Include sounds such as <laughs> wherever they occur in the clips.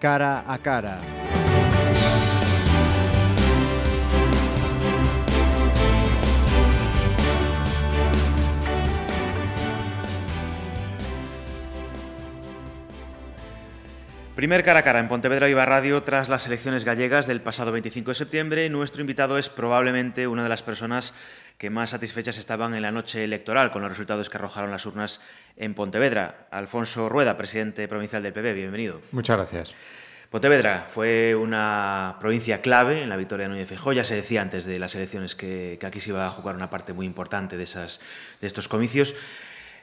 cara a cara. Primer cara a cara en Pontevedra Viva Radio tras las elecciones gallegas del pasado 25 de septiembre. Nuestro invitado es probablemente una de las personas que más satisfechas estaban en la noche electoral con los resultados que arrojaron las urnas en Pontevedra. Alfonso Rueda, presidente provincial del PP, bienvenido. Muchas gracias. Pontevedra fue una provincia clave en la victoria de Núñez Feijóo. Ya se decía antes de las elecciones que, que, aquí se iba a jugar una parte muy importante de, esas, de estos comicios.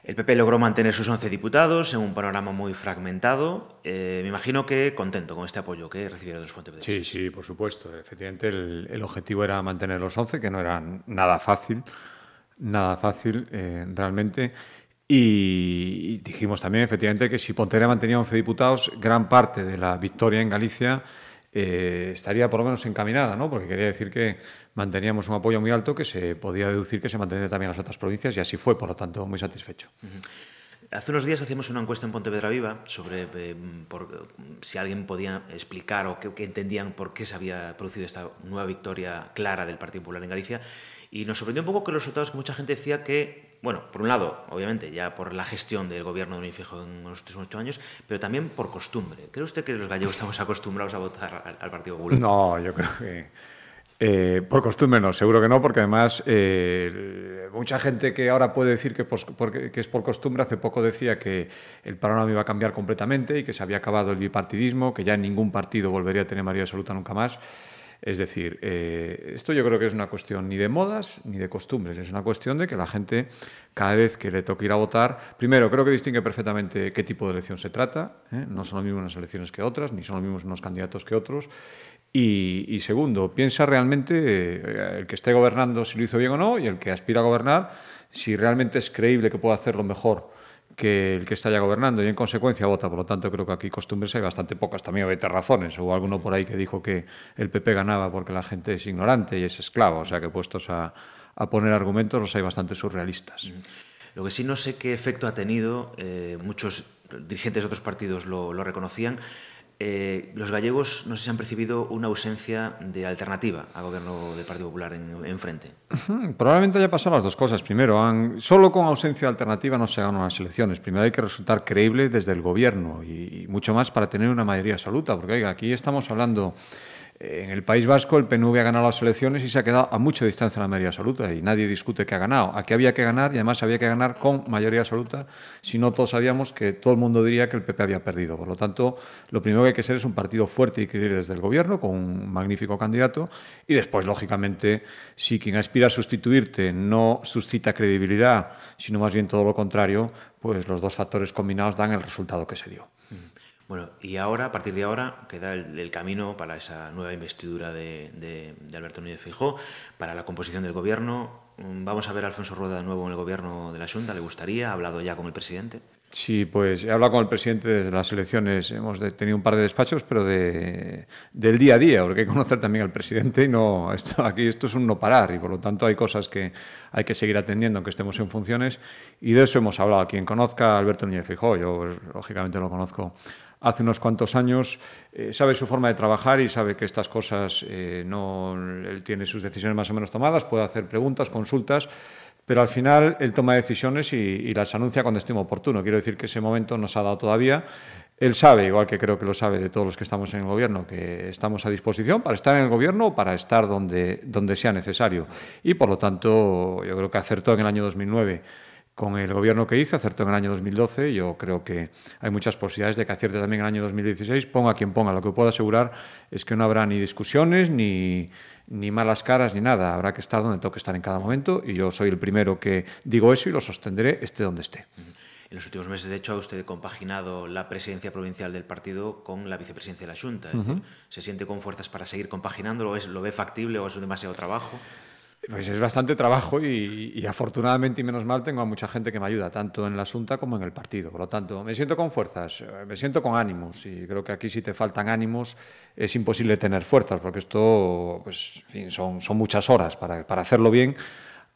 El PP logró mantener sus 11 diputados en un panorama muy fragmentado. Eh, me imagino que contento con este apoyo que recibieron los pontevedreses. Sí, sí, por supuesto. Efectivamente, el, el, objetivo era mantener los 11, que no era nada fácil, nada fácil eh, realmente. Y, y, dijimos también, efectivamente, que si Pontevedra mantenía 11 diputados, gran parte de la victoria en Galicia eh, estaría por lo menos encaminada, ¿no? porque quería decir que manteníamos un apoyo muy alto que se podía deducir que se mantenía también en las otras provincias y así fue, por lo tanto, muy satisfecho. Uh -huh. Hace unos días hacíamos una encuesta en Pontevedra Viva sobre eh, por, si alguien podía explicar o qué, entendían por qué se había producido esta nueva victoria clara del Partido Popular en Galicia y nos sorprendió un poco que los resultados que mucha gente decía que, bueno, por un lado, obviamente, ya por la gestión del gobierno de Núñez Fijo en los últimos ocho años, pero también por costumbre. ¿Cree usted que los gallegos <laughs> estamos acostumbrados a votar al, al Partido Popular? No, yo creo que... Eh, por costumbre no, seguro que no, porque además eh, mucha gente que ahora puede decir que, que, es por costumbre, hace poco decía que el panorama iba a cambiar completamente y que se había acabado el bipartidismo, que ya ningún partido volvería a tener mayoría absoluta nunca más. Es decir, eh, esto yo creo que es una cuestión ni de modas ni de costumbres, es una cuestión de que la gente, cada vez que le toque ir a votar, primero creo que distingue perfectamente qué tipo de elección se trata, ¿eh? no son lo mismo unas elecciones que otras, ni son los mismos unos candidatos que otros, y, y, segundo, piensa realmente eh, el que esté gobernando si lo hizo bien o no y el que aspira a gobernar si realmente es creíble que pueda hacerlo mejor que el que está ya gobernando y en consecuencia vota. Por lo tanto, creo que aquí costumbres hay bastante pocas. También hay razones. Hubo alguno por ahí que dijo que el PP ganaba porque la gente es ignorante y es esclavo. O sea que puestos a, a poner argumentos los hay bastante surrealistas. Lo que sí no sé qué efecto ha tenido, eh, muchos dirigentes de otros partidos lo, lo reconocían, eh, los gallegos no sé si han percibido una ausencia de alternativa al gobierno del Partido Popular en, en frente. Probablemente haya pasado las dos cosas. Primero, solo con ausencia de alternativa no se ganan las elecciones. Primero hay que resultar creíble desde el gobierno y, mucho más para tener una mayoría absoluta. Porque aquí estamos hablando en el País Vasco el PNV ha ganado las elecciones y se ha quedado a mucha distancia en la mayoría absoluta y nadie discute que ha ganado. Aquí había que ganar y además había que ganar con mayoría absoluta, si no todos sabíamos que todo el mundo diría que el PP había perdido. Por lo tanto, lo primero que hay que ser es un partido fuerte y creíble desde el gobierno, con un magnífico candidato, y después, lógicamente, si quien aspira a sustituirte no suscita credibilidad, sino más bien todo lo contrario, pues los dos factores combinados dan el resultado que se dio. Bueno, y ahora, a partir de ahora, queda el, camino para esa nueva investidura de, de, Alberto Núñez Fijó, para la composición del gobierno. Vamos a ver a Alfonso Rueda de nuevo en el gobierno de la Junta, ¿le gustaría? ¿Ha hablado ya con el presidente? Sí, pues he hablado con el presidente desde las elecciones. Hemos tenido un par de despachos, pero de, del día a día, porque hay que conocer también al presidente y no esto, aquí esto es un no parar y por lo tanto hay cosas que hay que seguir atendiendo aunque estemos en funciones y de eso hemos hablado. Quien conozca a Alberto Núñez Fijó, yo pues, lógicamente lo conozco hace unos cuantos años, eh, sabe su forma de trabajar y sabe que estas cosas eh, no él tiene sus decisiones más o menos tomadas, puede hacer preguntas, consultas, pero al final él toma decisiones y, las anuncia cuando estime oportuno. Quiero decir que ese momento no se ha dado todavía. Él sabe, igual que creo que lo sabe de todos los que estamos en el gobierno, que estamos a disposición para estar en el gobierno o para estar donde, donde sea necesario. Y por lo tanto, yo creo que acertó en el año 2009 con el gobierno que hizo, acertó en el año 2012. Yo creo que hay muchas posibilidades de que acierte también en el año 2016. Ponga quien ponga. Lo que puedo asegurar es que no habrá ni discusiones, ni, ni malas caras, ni nada. Habrá que estar donde toque estar en cada momento. Y yo soy el primero que digo eso y lo sostendré, esté donde esté. En los últimos meses, de hecho, ha usted compaginado la presidencia provincial del partido con la vicepresidencia de la Junta. Es uh -huh. decir, ¿Se siente con fuerzas para seguir compaginándolo? ¿Es, ¿Lo ve factible o es demasiado trabajo? Pues es bastante trabajo y, afortunadamente y menos mal tengo a mucha gente que me ayuda, tanto en la Asunta como en el partido. Por lo tanto, me siento con fuerzas, me siento con ánimos y creo que aquí si te faltan ánimos es imposible tener fuerzas porque esto pues, son, muchas horas. Para, para hacerlo bien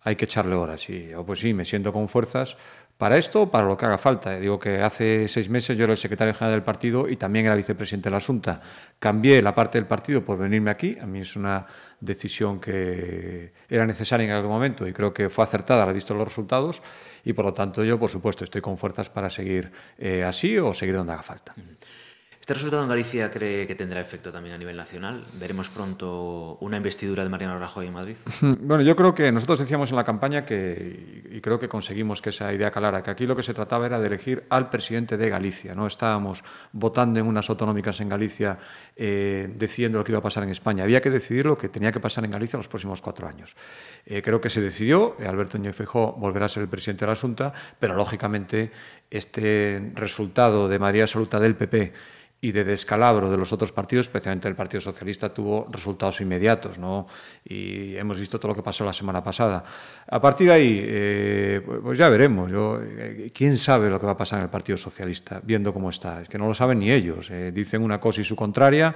hay que echarle horas y yo pues sí, me siento con fuerzas para esto o para lo que haga falta. Digo que hace seis meses yo era el secretario general del partido y también era vicepresidente de la Junta. Cambié la parte del partido por venirme aquí. A mí es una decisión que era necesaria en algún momento y creo que fue acertada, la visto los resultados y por lo tanto yo, por supuesto, estoy con fuerzas para seguir eh, así o seguir donde haga falta. ¿Este resultado en Galicia cree que tendrá efecto también a nivel nacional? ¿Veremos pronto una investidura de Mariano Rajoy en Madrid? <laughs> Bueno, yo creo que nosotros decíamos en la campaña que, y creo que conseguimos que esa idea calara, que aquí lo que se trataba era de elegir al presidente de Galicia. No estábamos votando en unas autonómicas en Galicia eh, decidiendo lo que iba a pasar en España. Había que decidir lo que tenía que pasar en Galicia en los próximos cuatro años. Eh, creo que se decidió, eh, Alberto Núñez Feijóo volverá a ser el presidente de la Junta, pero lógicamente este resultado de María absoluta del PP y de descalabro de los otros partidos, especialmente el Partido Socialista, tuvo resultados inmediatos, ¿no? Y hemos visto todo lo que pasó la semana pasada. A partir de ahí, eh, pues ya veremos. Yo, eh, ¿Quién sabe lo que va a pasar en el Partido Socialista, viendo cómo está? Es que no lo saben ni ellos. Eh, dicen una cosa y su contraria.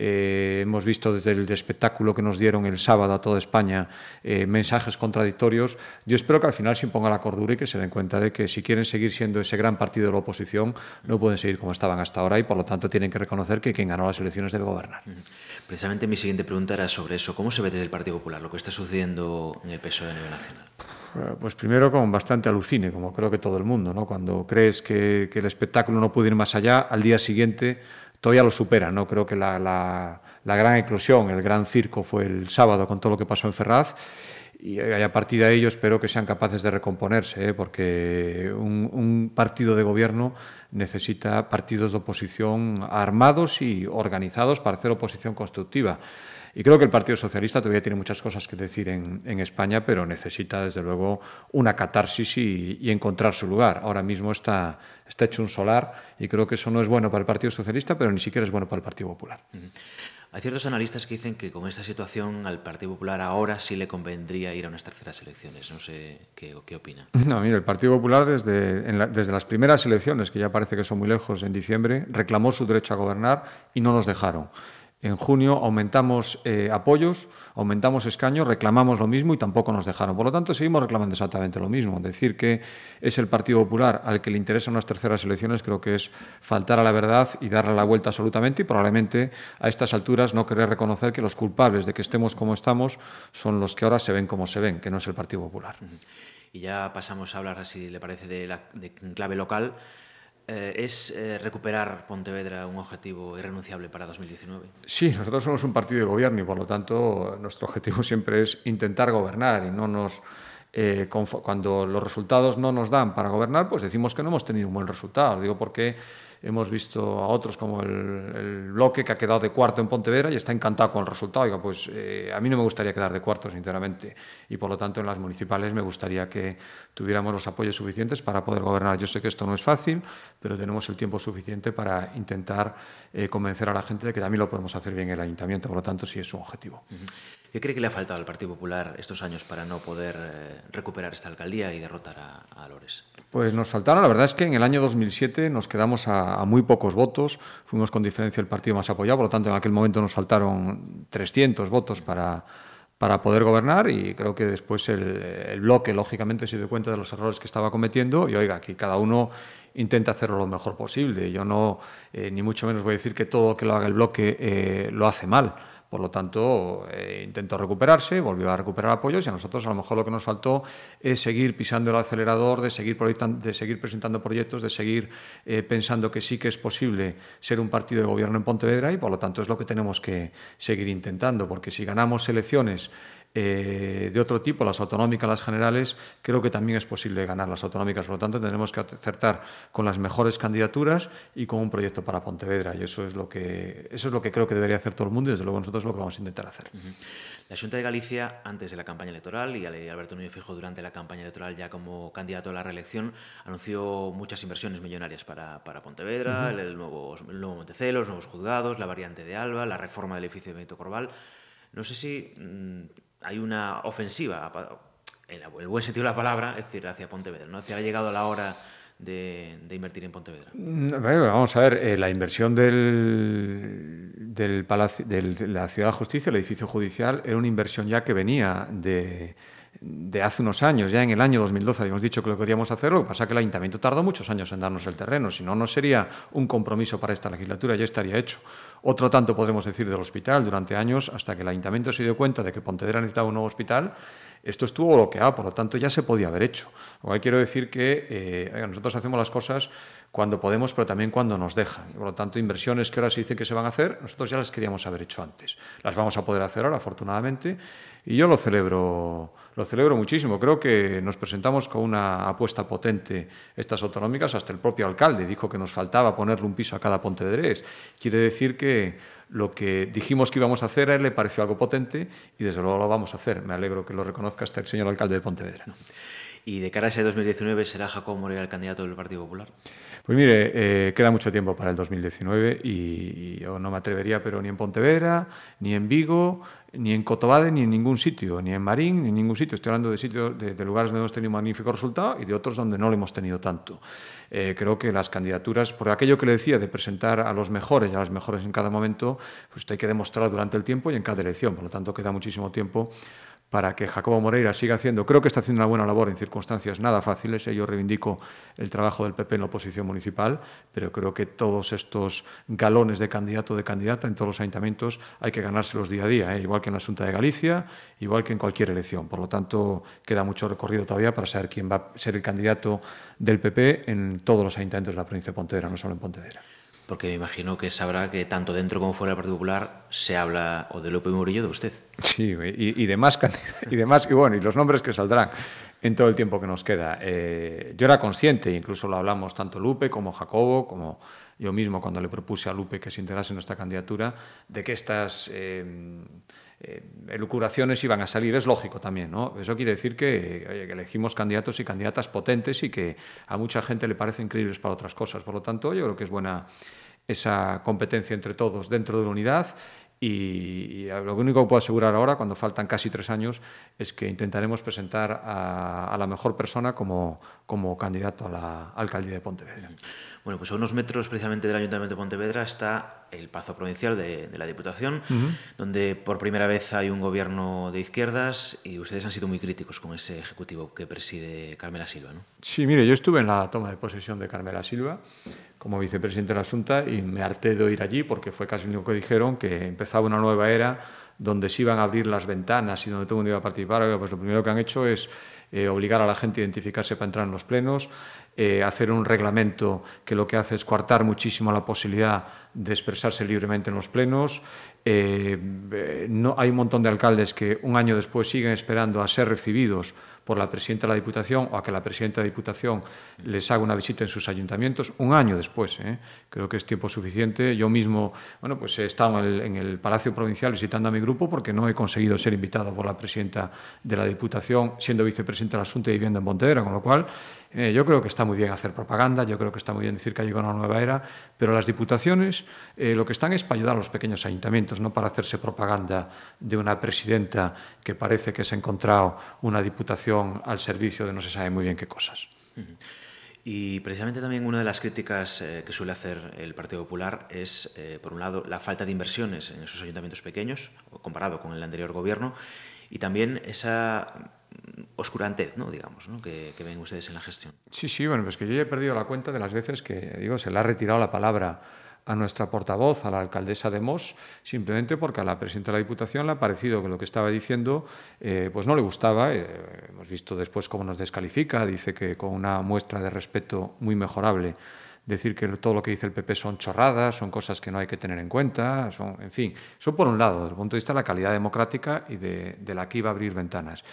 Eh, hemos visto desde el espectáculo que nos dieron el sábado a toda España eh, mensajes contradictorios. Yo espero que al final se imponga la cordura y que se den cuenta de que si quieren seguir siendo ese gran partido de la oposición, no pueden seguir como estaban hasta ahora y por lo tanto tienen que reconocer que quien ganó las elecciones debe gobernar. Precisamente mi siguiente pregunta era sobre eso. ¿Cómo se ve desde el Partido Popular lo que está sucediendo en el PSOE a nivel nacional? Pues primero con bastante alucine, como creo que todo el mundo, ¿no? Cuando crees que, que el espectáculo no puede ir más allá, al día siguiente todavía lo supera. ¿no? Creo que la, la, gran eclosión, el gran circo fue el sábado con todo lo que pasó en Ferraz. Y a partir de ello espero que sean capaces de recomponerse, ¿eh? porque un, partido de gobierno necesita partidos de oposición armados y organizados para hacer oposición constructiva. Y creo que el Partido Socialista todavía tiene muchas cosas que decir en, en España, pero necesita, desde luego, una catarsis y, y, encontrar su lugar. Ahora mismo está, está hecho un solar y creo que eso no es bueno para el Partido Socialista, pero ni siquiera es bueno para el Partido Popular. Uh -huh. Hay ciertos analistas que dicen que con esta situación al Partido Popular ahora sí le convendría ir a unas terceras elecciones. No sé qué, qué opina. <laughs> No, mire, el Partido Popular desde, la, desde las primeras elecciones, que ya parece que son muy lejos, en diciembre, reclamó su derecho a gobernar y no nos dejaron. En junio aumentamos eh, apoyos, aumentamos escaños, reclamamos lo mismo y tampoco nos dejaron. Por lo tanto, seguimos reclamando exactamente lo mismo. Decir que es el Partido Popular al que le interesan unas terceras elecciones creo que es faltar a la verdad y darle la vuelta absolutamente y probablemente a estas alturas no querer reconocer que los culpables de que estemos como estamos son los que ahora se ven como se ven, que no es el Partido Popular. Y ya pasamos a hablar, si le parece, de, la, de clave local. Eh, ¿Es eh, recuperar Pontevedra un objetivo irrenunciable para 2019? Sí, nosotros somos un partido de gobierno y por lo tanto nuestro objetivo <laughs> siempre es intentar gobernar y no nos... Eh, cuando los resultados no nos dan para gobernar, pues decimos que no hemos tenido un buen resultado. Digo porque hemos visto a otros como el, el, bloque que ha quedado de cuarto en Pontevedra y está encantado con el resultado. Oiga, pues eh, a mí no me gustaría quedar de cuarto, sinceramente, y por lo tanto en las municipales me gustaría que tuviéramos los apoyos suficientes para poder gobernar. Yo sé que esto no es fácil, pero tenemos el tiempo suficiente para intentar eh, convencer a la gente de que también lo podemos hacer bien en el ayuntamiento, por lo tanto sí es un objetivo. ¿Qué cree que le ha faltado al Partido Popular estos años para no poder eh, recuperar esta alcaldía y derrotar a, a, Lores? Pues nos faltaron, la verdad es que en el año 2007 nos quedamos a, a, muy pocos votos, fuimos con diferencia el partido más apoyado, por lo tanto en aquel momento nos faltaron 300 votos para, para poder gobernar y creo que después el, bloque lógicamente se dio cuenta de los errores que estaba cometiendo y oiga, aquí cada uno intenta hacerlo lo mejor posible. Yo no, eh, ni mucho menos voy a decir que todo lo que lo haga el bloque eh, lo hace mal por lo tanto, eh, intentó recuperarse, volvió a recuperar apoyos y a nosotros a lo mejor lo que nos faltó es seguir pisando el acelerador, de seguir, de seguir presentando proyectos, de seguir eh, pensando que sí que es posible ser un partido de gobierno en Pontevedra y por lo tanto es lo que tenemos que seguir intentando, porque si ganamos elecciones eh, de otro tipo, las autonómicas, las generales, creo que también es posible ganar las autonómicas. Por lo tanto, tendremos que acertar con las mejores candidaturas y con un proyecto para Pontevedra. Y eso es lo que, eso es lo que creo que debería hacer todo el mundo y desde luego nosotros es lo que vamos a intentar hacer. Uh -huh. La Junta de Galicia, antes de la campaña electoral, y Alberto Núñez Fijo durante la campaña electoral ya como candidato a la reelección, anunció muchas inversiones millonarias para, para Pontevedra, uh -huh. el, nuevo, el nuevo Montecelo, los nuevos juzgados, la variante de Alba, la reforma del edificio de Benito Corval. No sé si mmm, hay una ofensiva, en el buen sentido de la palabra, es decir, hacia Pontevedra. ¿no? ha llegado la hora de, invertir en Pontevedra. Vamos a ver, eh, la inversión del, palacio, de la Ciudad de Justicia, el edificio judicial, era una inversión ya que venía de, de hace unos años, ya en el año 2012 habíamos dicho que lo queríamos hacer, lo que pasa es que el ayuntamiento tardó muchos años en darnos el terreno, si no, no sería un compromiso para esta legislatura, ya estaría hecho. Otro tanto podremos decir del hospital, durante años, hasta que el ayuntamiento se dio cuenta de que Pontevedra necesitaba un nuevo hospital, esto estuvo bloqueado, por lo tanto ya se podía haber hecho. Lo quiero decir que eh, nosotros hacemos las cosas cuando podemos, pero también cuando nos dejan. por lo tanto, inversiones que ahora se dice que se van a hacer, nosotros ya las queríamos haber hecho antes. Las vamos a poder hacer ahora, afortunadamente, y yo lo celebro, lo celebro muchísimo. Creo que nos presentamos con una apuesta potente estas autonómicas, hasta el propio alcalde dijo que nos faltaba ponerle un piso a cada pontevedrés. Quiere decir que lo que dijimos que íbamos a hacer a él le pareció algo potente y desde luego lo vamos a hacer. Me alegro que lo reconozca hasta el señor alcalde de Pontevedra. ¿Y de cara a ese 2019 será Jacobo Moreira el candidato del Partido Popular? Pues mire, eh, queda mucho tiempo para el 2019 y, yo no me atrevería, pero ni en Pontevedra, ni en Vigo, ni en Cotobade, ni en ningún sitio, ni en Marín, ni en ningún sitio. Estoy hablando de sitios, de, lugares donde hemos tenido un magnífico resultado y de otros donde no lo hemos tenido tanto. Eh, creo que las candidaturas, por aquello que le decía de presentar a los mejores y a las mejores en cada momento, pues esto hay que demostrar durante el tiempo y en cada elección. Por lo tanto, queda muchísimo tiempo para que Jacobo Moreira siga haciendo, creo que está haciendo una buena labor en circunstancias nada fáciles, yo reivindico el trabajo del PP en la oposición municipal, pero creo que todos estos galones de candidato de candidata en todos los ayuntamientos hay que ganárselos día a día, ¿eh? igual que en la Junta de Galicia, igual que en cualquier elección. Por lo tanto, queda mucho recorrido todavía para saber quién va a ser el candidato del PP en todos los ayuntamientos de la provincia de Pontevedra, no solo en Pontevedra porque me imagino que sabrá que tanto dentro como fuera del Partido Popular se habla o de López Murillo de usted. Sí, y, y demás, <laughs> y demás, y bueno, y los nombres que saldrán en todo el tiempo que nos queda. Eh, yo era consciente, incluso lo hablamos tanto Lupe como Jacobo, como yo mismo cuando le propuse a Lupe que se integrase en nuestra candidatura, de que estas eh, eh, elucuraciones iban a salir. Es lógico también, ¿no? Eso quiere decir que, que, elegimos candidatos y candidatas potentes y que a mucha gente le parecen increíbles para otras cosas. Por lo tanto, yo creo que es buena esa competencia entre todos dentro de la unidad y, lo único que puedo asegurar ahora, cuando faltan casi tres años, es que intentaremos presentar a, la mejor persona como, como candidato a la alcaldía de Pontevedra. Bueno, pues a unos metros precisamente del Ayuntamiento de Pontevedra está el Pazo Provincial de, la Diputación, donde por primera vez hay un gobierno de izquierdas y ustedes han sido muy críticos con ese ejecutivo que preside Carmela Silva. ¿no? Sí, mire, yo estuve en la toma de posesión de Carmela Silva como vicepresidente de la Junta y me harté de ir allí porque fue casi lo único que dijeron, que empezaba una nueva era donde se iban a abrir las ventanas y donde todo el mundo iba a participar. Pues lo primero que han hecho es eh, obligar a la gente a identificarse para entrar en los plenos, eh, hacer un reglamento que lo que hace es coartar muchísimo la posibilidad de expresarse libremente en los plenos. Eh, hay un montón de alcaldes que un año después siguen esperando a ser recibidos por la presidenta de la Diputación o a que la presidenta de la Diputación les haga una visita en sus ayuntamientos un año después. ¿eh? Creo que es tiempo suficiente. Yo mismo, bueno, pues he estado en el, Palacio Provincial visitando a mi grupo porque no he conseguido ser invitado por la presidenta de la Diputación, siendo vicepresidenta de la Asunto y viviendo en Pontevedra, con lo cual eh, yo creo que está muy bien hacer propaganda, yo creo que está muy bien decir que ha llegado una nueva era, pero las diputaciones eh, lo que están es para ayudar a los pequeños ayuntamientos, no para hacerse propaganda de una presidenta que parece que se ha encontrado una diputación al servicio de no se sabe muy bien qué cosas. Y precisamente también una de las críticas eh, que suele hacer el Partido Popular es, por un lado, la falta de inversiones en esos ayuntamientos pequeños, comparado con el anterior gobierno, y también esa oscurantez, ¿no? digamos, ¿no? Que, ven ustedes en la gestión. Sí, sí, bueno, pues que yo ya he perdido la cuenta de las veces que, digo, se le ha retirado la palabra a nuestra portavoz, a la alcaldesa de Mos, simplemente porque a la presidenta de la Diputación le ha parecido que lo que estaba diciendo eh, pues no le gustaba. Eh, hemos visto después cómo nos descalifica, dice que con una muestra de respeto muy mejorable decir que todo lo que dice el PP son chorradas, son cosas que no hay que tener en cuenta, son, en fin, eso por un lado, desde el punto de vista de la calidad democrática y de la que iba a abrir ventanas.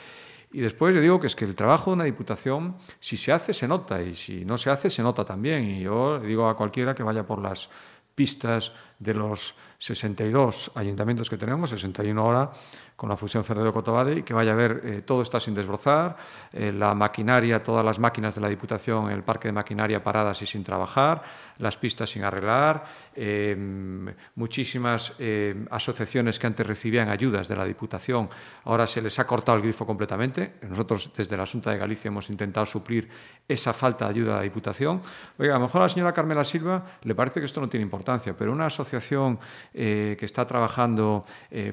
Y después yo digo que es que el trabajo de una diputación, si se hace, se nota, y si no se hace, se nota también. Y yo digo a cualquiera que vaya por las pistas de los 62 ayuntamientos que tenemos, 61 ahora, con la fusión Cerredo-Cotobade y que vaya a ver eh, todo está sin desbrozar, eh, la maquinaria, todas las máquinas de la Diputación, el parque de maquinaria paradas y sin trabajar, las pistas sin arreglar, eh, muchísimas asociaciones que antes recibían ayudas de la Diputación, ahora se les ha cortado el grifo completamente. Nosotros desde la Junta de Galicia hemos intentado suplir esa falta de ayuda de la Diputación. Oiga, a lo mejor a la señora Carmela Silva le parece que esto no tiene importancia, pero una asociación que está trabajando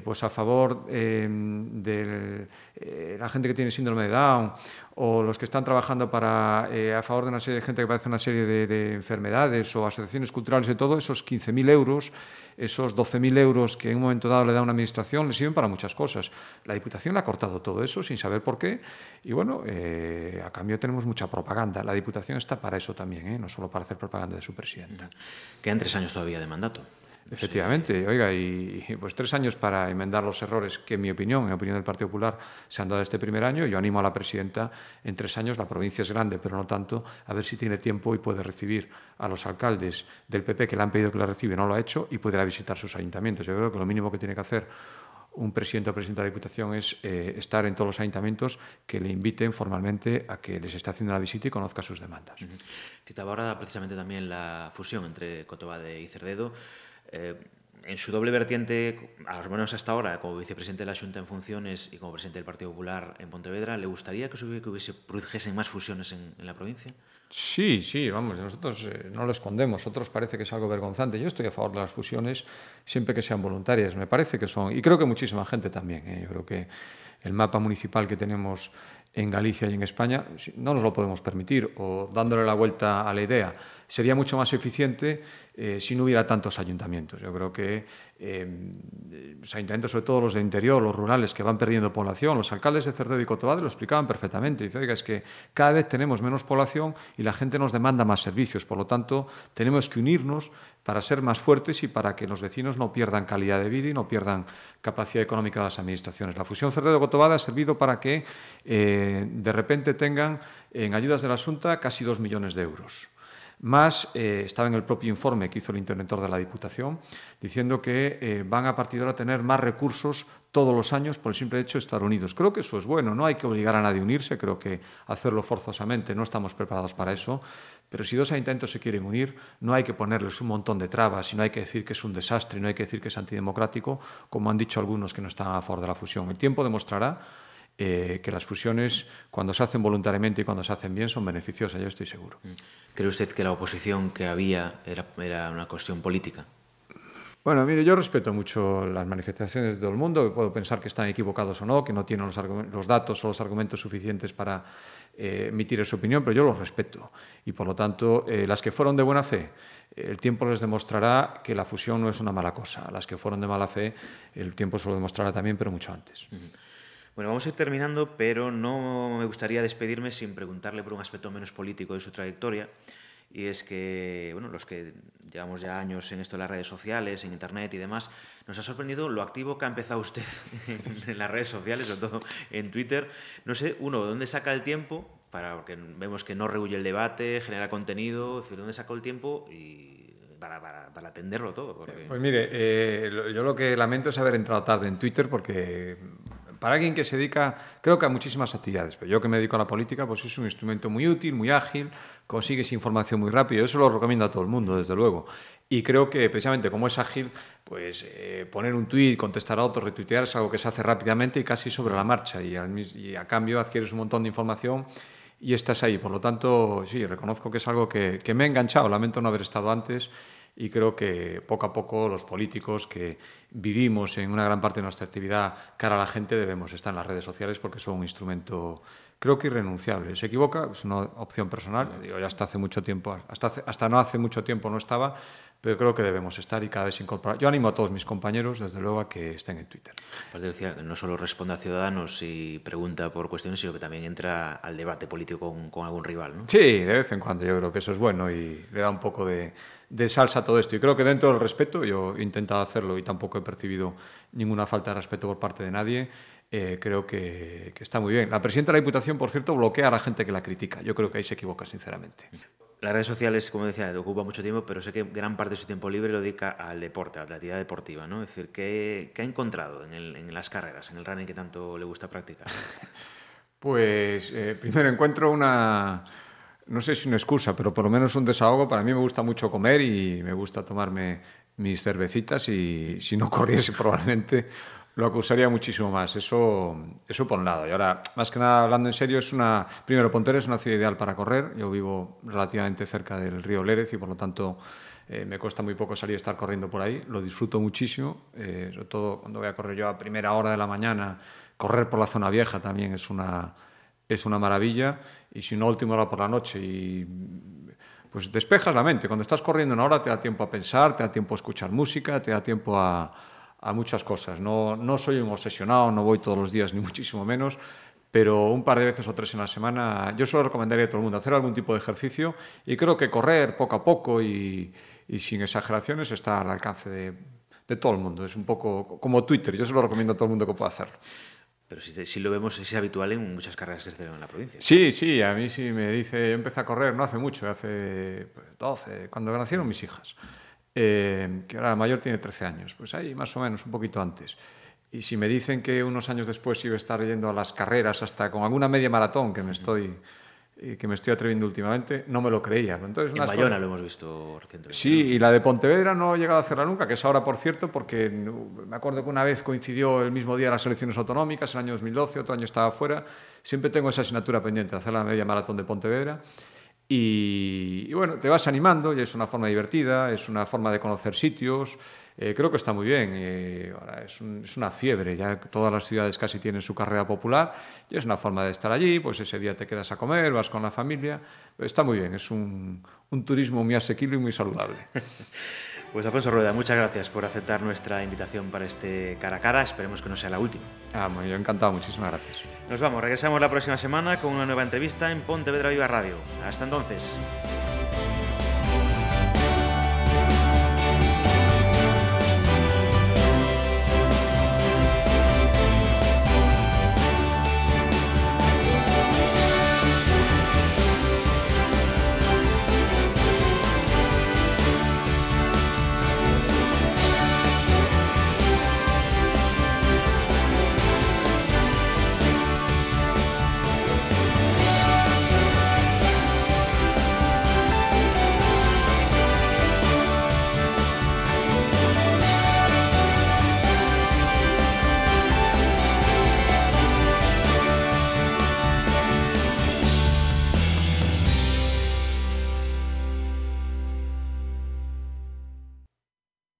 pues a favor del eh, la gente que tiene síndrome de Down o los que están trabajando para, eh, a favor de una serie de gente que padece una serie de, de enfermedades o asociaciones culturales y todo, esos 15.000 euros, esos 12.000 euros que en un momento dado le da una administración, le sirven para muchas cosas. La Diputación le ha cortado todo eso sin saber por qué y bueno, eh, a cambio tenemos mucha propaganda. La Diputación está para eso también, no solo para hacer propaganda de su presidenta. Quedan tres años todavía de mandato. Efectivamente, oiga, y, pues tres años para enmendar los errores que, en mi opinión, en opinión del Partido Popular, se han dado este primer año. Yo animo a la presidenta en tres años, la provincia es grande, pero no tanto, a ver si tiene tiempo y puede recibir a los alcaldes del PP que le han pedido que la recibe, no lo ha hecho, y puede ir a visitar sus ayuntamientos. Yo creo que lo mínimo que tiene que hacer un presidente o presidenta de la Diputación es eh, estar en todos los ayuntamientos que le inviten formalmente a que les esté haciendo la visita y conozca sus demandas. Citaba ahora precisamente también la fusión entre Cotobade y Cerdedo. Eh, en su doble vertiente, al menos hasta ahora, como vicepresidente de la Junta en funciones y como presidente del Partido Popular en Pontevedra, ¿le gustaría que, hubiese, que hubiese produjesen más fusiones en, la provincia? Sí, sí, vamos, nosotros eh, no lo escondemos, otros parece que es algo vergonzante. Yo estoy a favor de las fusiones siempre que sean voluntarias, me parece que son, y creo que muchísima gente también. ¿eh? Yo creo que el mapa municipal que tenemos en Galicia y en España no nos lo podemos permitir, o dándole la vuelta a la idea, sería mucho más eficiente eh, si no hubiera tantos ayuntamientos. Yo creo que eh, los ayuntamientos, sobre todo los de interior, los rurales, que van perdiendo población, los alcaldes de Cerdedo y Cotobade lo explicaban perfectamente. Dice, oiga, es que cada vez tenemos menos población y la gente nos demanda más servicios. Por lo tanto, tenemos que unirnos para ser más fuertes y para que los vecinos no pierdan calidad de vida y no pierdan capacidad económica de las administraciones. La fusión Cerdedo-Cotobade ha servido para que eh, de repente tengan en ayudas de la Junta casi dos millones de euros más eh, estaba en el propio informe que hizo el interventor de la Diputación, diciendo que eh, van a partir de ahora a tener más recursos todos los años por el simple hecho de estar unidos. Creo que eso es bueno, no hay que obligar a nadie a unirse, creo que hacerlo forzosamente no estamos preparados para eso, pero si dos ayuntamientos se quieren unir, no hay que ponerles un montón de trabas y no hay que decir que es un desastre no hay que decir que es antidemocrático, como han dicho algunos que no están a favor de la fusión. El tiempo demostrará eh, que las fusiones, cuando se hacen voluntariamente y cuando se hacen bien, son beneficiosas, yo estoy seguro. Mm. ¿Cree usted que la oposición que había era, era una cuestión política? Bueno, mire, yo respeto mucho las manifestaciones de todo el mundo, puedo pensar que están equivocados o no, que no tienen los, los datos o los argumentos suficientes para eh, emitir su opinión, pero yo los respeto. Y por lo tanto, eh, las que fueron de buena fe, el tiempo les demostrará que la fusión no es una mala cosa. Las que fueron de mala fe, el tiempo se lo demostrará también, pero mucho antes. Uh -huh. Bueno, vamos a ir terminando, pero no me gustaría despedirme sin preguntarle por un aspecto menos político de su trayectoria. Y es que, bueno, los que llevamos ya años en esto de las redes sociales, en Internet y demás, nos ha sorprendido lo activo que ha empezado usted <laughs> en las redes sociales, sobre todo en Twitter. No sé, uno, ¿de dónde saca el tiempo? Para, porque vemos que no rehuye el debate, genera contenido, ¿de dónde sacó el tiempo? Y para, para, para, atenderlo todo. Porque... Pues mire, eh, yo lo que lamento es haber entrado tarde en Twitter porque para alguien que se dedica, creo que a muchísimas actividades, pero yo que me dedico a la política, pues es un instrumento muy útil, muy ágil, consigues información muy rápido, eso lo recomiendo a todo el mundo, desde luego. Y creo que precisamente como es ágil, pues eh, poner un tuit, contestar a otro, retuitear es algo que se hace rápidamente y casi sobre la marcha y, al, a cambio adquieres un montón de información y estás ahí. Por lo tanto, sí, reconozco que es algo que, que me ha enganchado, lamento no haber estado antes y creo que poco a poco los políticos que vivimos en una gran parte de nuestra actividad cara a la gente debemos estar en las redes sociales porque son un instrumento creo que irrenunciable. Se equivoca, es una opción personal, digo, ya hasta hace mucho tiempo, hasta, hace, hasta no hace mucho tiempo no estaba, pero creo que debemos estar y cada vez incorporar. Yo animo a todos mis compañeros, desde luego, a que estén en Twitter. Pues decía, no solo responde a ciudadanos y pregunta por cuestiones, sino que también entra al debate político con, con algún rival, ¿no? Sí, de vez en cuando yo creo que eso es bueno y le da un poco de, de salsa a todo esto. Y creo que dentro del respeto, yo he intentado hacerlo y tampoco he percibido ninguna falta de respeto por parte de nadie, eh, creo que, que, está muy bien. La presidenta de la Diputación, por cierto, bloquea a la gente que la critica. Yo creo que ahí se equivoca, sinceramente. Las redes sociales, como decía, le ocupa mucho tiempo, pero sé que gran parte de su tiempo libre lo dedica al deporte, a la actividad deportiva, ¿no? Es decir, ¿qué, qué ha encontrado en, las carreras, en el running que tanto le gusta practicar? <laughs> Pues eh, primero encuentro una, no sé si una excusa, pero por lo menos un desahogo. Para mí me gusta mucho comer y me gusta tomarme mis cervecitas y si no corriese <laughs> probablemente lo acusaría muchísimo más. Eso, eso por un lado. Y ahora, más que nada, hablando en serio, es una... Primero, Pontevedra es una ciudad ideal para correr. Yo vivo relativamente cerca del río Lérez y, por lo tanto, eh, me cuesta muy poco salir a estar corriendo por ahí. Lo disfruto muchísimo, eh, sobre todo cuando voy a correr yo a primera hora de la mañana correr por la zona vieja también es una, es una maravilla. Y si no, última hora por la noche y pues despejas la mente. Cuando estás corriendo una hora te da tiempo a pensar, te da tiempo a escuchar música, te da tiempo a, a muchas cosas. No, no soy un obsesionado, no voy todos los días, ni <laughs> muchísimo menos, pero un par de veces o tres en la semana, yo solo recomendaría a todo el mundo hacer algún tipo de ejercicio y creo que correr poco a poco y, y sin exageraciones está al alcance de, de, todo el mundo. Es un poco como Twitter, yo se lo recomiendo a todo el mundo que pueda hacerlo. Pero si, si lo vemos, es habitual en muchas carreras que se celebran en la provincia. Sí, sí, a mí sí me dice, yo empecé a correr no hace mucho, hace pues, 12, cuando nacieron mis hijas, eh, que ahora la mayor tiene 13 años, pues ahí más o menos, un poquito antes. Y si me dicen que unos años después iba a estar yendo a las carreras, hasta con alguna media maratón que me estoy, eh, que me estoy atreviendo últimamente, no me lo creía. Entonces, en Bayona cosas... lo hemos visto recientemente. Sí, y la de Pontevedra no he llegado a hacerla nunca, que es ahora, por cierto, porque me acuerdo que una vez coincidió el mismo día las elecciones autonómicas, el año 2012, otro año estaba fuera. Siempre tengo esa asignatura pendiente, hacer la media maratón de Pontevedra. Y, y, bueno, te vas animando y es una forma divertida, es una forma de conocer sitios. Eh, creo que está muy bien. Eh, ahora es, un, es, una fiebre, ya todas las ciudades casi tienen su carrera popular y es una forma de estar allí, pues ese día te quedas a comer, vas con la familia. Está muy bien, es un, un turismo muy asequible y muy saludable. <laughs> Pues Alfonso Rueda, muchas gracias por aceptar nuestra invitación para este cara a cara. Esperemos que no sea la última. Ah, yo encantado, muchísimas gracias. Nos vamos, regresamos la próxima semana con una nueva entrevista en Pontevedra Viva Radio. Hasta entonces.